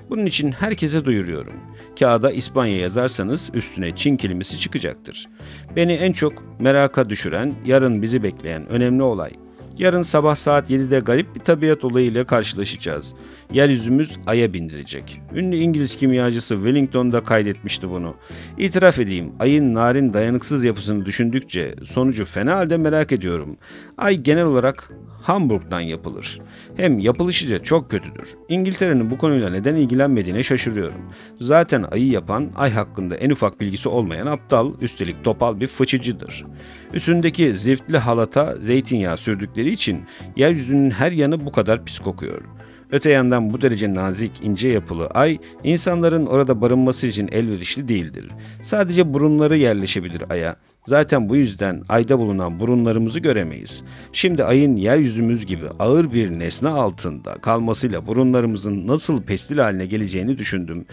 Bunun için herkese duyuruyorum. Kağıda İspanya yazarsanız üstüne Çin kelimesi çıkacaktır. Beni en çok meraka düşüren, yarın bizi bekleyen önemli olay. Yarın sabah saat 7'de garip bir tabiat olayıyla karşılaşacağız. Yeryüzümüz aya bindirecek. Ünlü İngiliz kimyacısı Wellington'da kaydetmişti bunu. İtiraf edeyim, ayın narin dayanıksız yapısını düşündükçe sonucu fena halde merak ediyorum. Ay genel olarak Hamburg'dan yapılır. Hem yapılışı da çok kötüdür. İngiltere'nin bu konuyla neden ilgilenmediğine şaşırıyorum. Zaten ayı yapan ay hakkında en ufak bilgisi olmayan aptal, üstelik topal bir fıçıcıdır. Üstündeki ziftli halata zeytinyağı sürdükleri için yeryüzünün her yanı bu kadar pis kokuyor. Öte yandan bu derece nazik, ince yapılı ay, insanların orada barınması için elverişli değildir. Sadece burunları yerleşebilir aya. Zaten bu yüzden ayda bulunan burunlarımızı göremeyiz. Şimdi ayın yeryüzümüz gibi ağır bir nesne altında kalmasıyla burunlarımızın nasıl pestil haline geleceğini düşündüm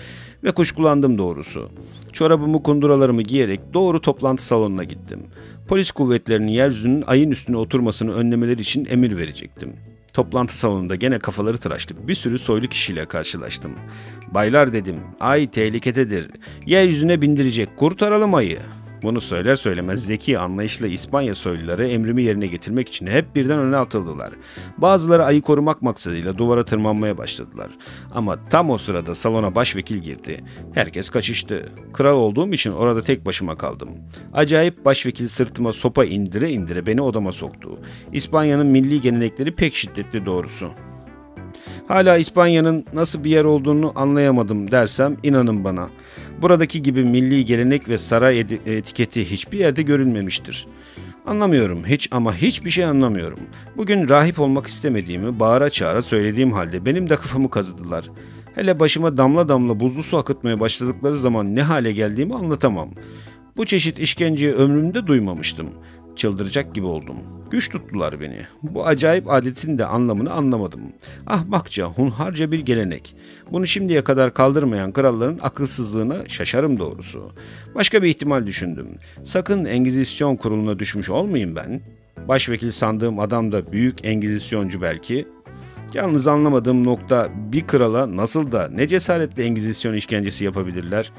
ve kuşkulandım doğrusu. Çorabımı kunduralarımı giyerek doğru toplantı salonuna gittim. Polis kuvvetlerinin yeryüzünün ayın üstüne oturmasını önlemeleri için emir verecektim. Toplantı salonunda gene kafaları tıraşlı bir sürü soylu kişiyle karşılaştım. Baylar dedim, ay tehlikededir. Yeryüzüne bindirecek, kurtaralım ayı. Bunu söyler söylemez zeki anlayışlı İspanya soyluları emrimi yerine getirmek için hep birden öne atıldılar. Bazıları ayı korumak maksadıyla duvara tırmanmaya başladılar. Ama tam o sırada salona başvekil girdi. Herkes kaçıştı. Kral olduğum için orada tek başıma kaldım. Acayip başvekil sırtıma sopa indire indire beni odama soktu. İspanya'nın milli gelenekleri pek şiddetli doğrusu. Hala İspanya'nın nasıl bir yer olduğunu anlayamadım dersem inanın bana. Buradaki gibi milli gelenek ve saray etiketi hiçbir yerde görülmemiştir. Anlamıyorum hiç ama hiçbir şey anlamıyorum. Bugün rahip olmak istemediğimi bağıra çağıra söylediğim halde benim de kafamı kazıdılar. Hele başıma damla damla buzlu su akıtmaya başladıkları zaman ne hale geldiğimi anlatamam. Bu çeşit işkenceyi ömrümde duymamıştım. Çıldıracak gibi oldum. Güç tuttular beni. Bu acayip adetin de anlamını anlamadım. Ahmakça, hunharca bir gelenek. Bunu şimdiye kadar kaldırmayan kralların akılsızlığına şaşarım doğrusu. Başka bir ihtimal düşündüm. Sakın Engizisyon kuruluna düşmüş olmayayım ben. Başvekil sandığım adam da büyük Engizisyoncu belki. Yalnız anlamadığım nokta bir krala nasıl da ne cesaretle Engizisyon işkencesi yapabilirler?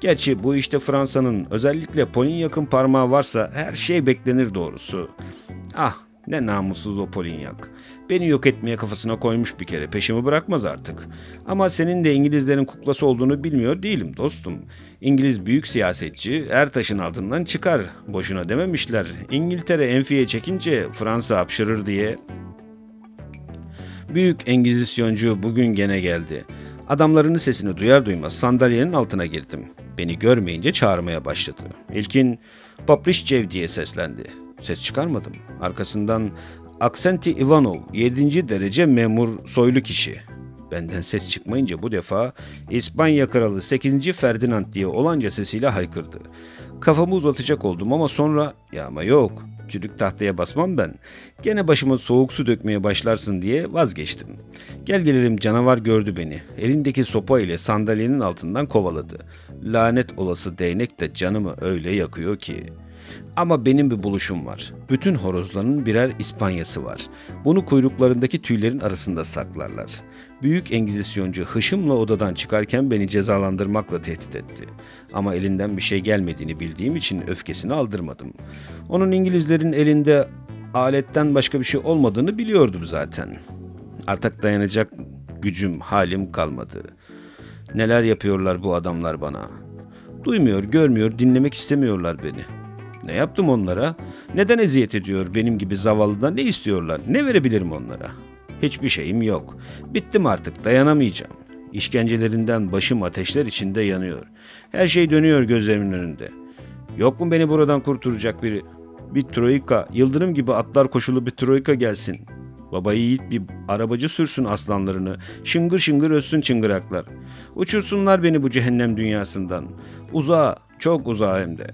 Gerçi bu işte Fransa'nın özellikle Polinyak'ın parmağı varsa her şey beklenir doğrusu. Ah ne namussuz o Polinyak. Beni yok etmeye kafasına koymuş bir kere. Peşimi bırakmaz artık. Ama senin de İngilizlerin kuklası olduğunu bilmiyor değilim dostum. İngiliz büyük siyasetçi her taşın altından çıkar. Boşuna dememişler. İngiltere enfiye çekince Fransa hapşırır diye. Büyük Engizisyoncu bugün gene geldi. Adamlarının sesini duyar duymaz sandalyenin altına girdim. Beni görmeyince çağırmaya başladı. İlkin Paprişçev diye seslendi. Ses çıkarmadım. Arkasından Aksenti Ivanov, 7. derece memur soylu kişi. Benden ses çıkmayınca bu defa İspanya Kralı 8. Ferdinand diye olanca sesiyle haykırdı. Kafamı uzatacak oldum ama sonra ya ama yok çürük tahtaya basmam ben. Gene başıma soğuk su dökmeye başlarsın diye vazgeçtim. Gel gelelim canavar gördü beni. Elindeki sopa ile sandalyenin altından kovaladı. Lanet olası değnek de canımı öyle yakıyor ki. Ama benim bir buluşum var. Bütün horozların birer İspanyası var. Bunu kuyruklarındaki tüylerin arasında saklarlar. Büyük Engizisyoncu hışımla odadan çıkarken beni cezalandırmakla tehdit etti. Ama elinden bir şey gelmediğini bildiğim için öfkesini aldırmadım. Onun İngilizlerin elinde aletten başka bir şey olmadığını biliyordum zaten. Artık dayanacak gücüm, halim kalmadı. Neler yapıyorlar bu adamlar bana? Duymuyor, görmüyor, dinlemek istemiyorlar beni.'' Ne yaptım onlara? Neden eziyet ediyor benim gibi zavallıdan ne istiyorlar? Ne verebilirim onlara? Hiçbir şeyim yok. Bittim artık dayanamayacağım. İşkencelerinden başım ateşler içinde yanıyor. Her şey dönüyor gözlerimin önünde. Yok mu beni buradan kurtaracak biri? Bir troika, yıldırım gibi atlar koşulu bir troika gelsin. Baba yiğit bir arabacı sürsün aslanlarını. Şıngır şıngır össün çıngıraklar. Uçursunlar beni bu cehennem dünyasından. Uzağa, çok uzağa hem de.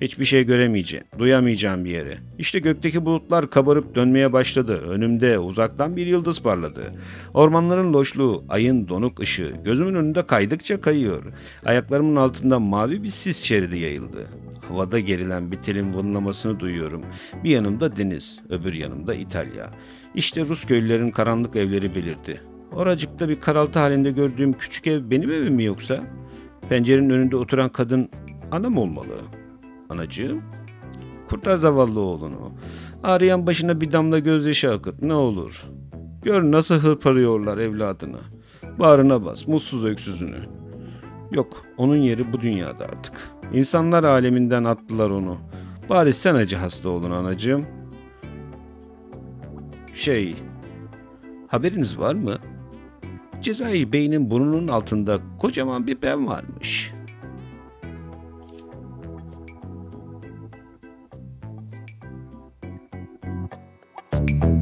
Hiçbir şey göremeyeceğim, duyamayacağım bir yere. İşte gökteki bulutlar kabarıp dönmeye başladı. Önümde uzaktan bir yıldız parladı. Ormanların loşluğu, ayın donuk ışığı gözümün önünde kaydıkça kayıyor. Ayaklarımın altında mavi bir sis şeridi yayıldı. Havada gerilen bir telin vınlamasını duyuyorum. Bir yanımda deniz, öbür yanımda İtalya. İşte Rus köylülerin karanlık evleri belirdi. Oracıkta bir karaltı halinde gördüğüm küçük ev benim evim mi yoksa? Pencerenin önünde oturan kadın anam olmalı. Anacığım, kurtar zavallı oğlunu. Ağrıyan başına bir damla gözyaşı akıt ne olur. Gör nasıl hırparıyorlar evladını. Bağrına bas mutsuz öksüzünü. Yok onun yeri bu dünyada artık. İnsanlar aleminden attılar onu. Bari sen acı hasta olun anacığım. Şey, haberiniz var mı? Cezayir Bey'in burnunun altında kocaman bir ben varmış. Müzik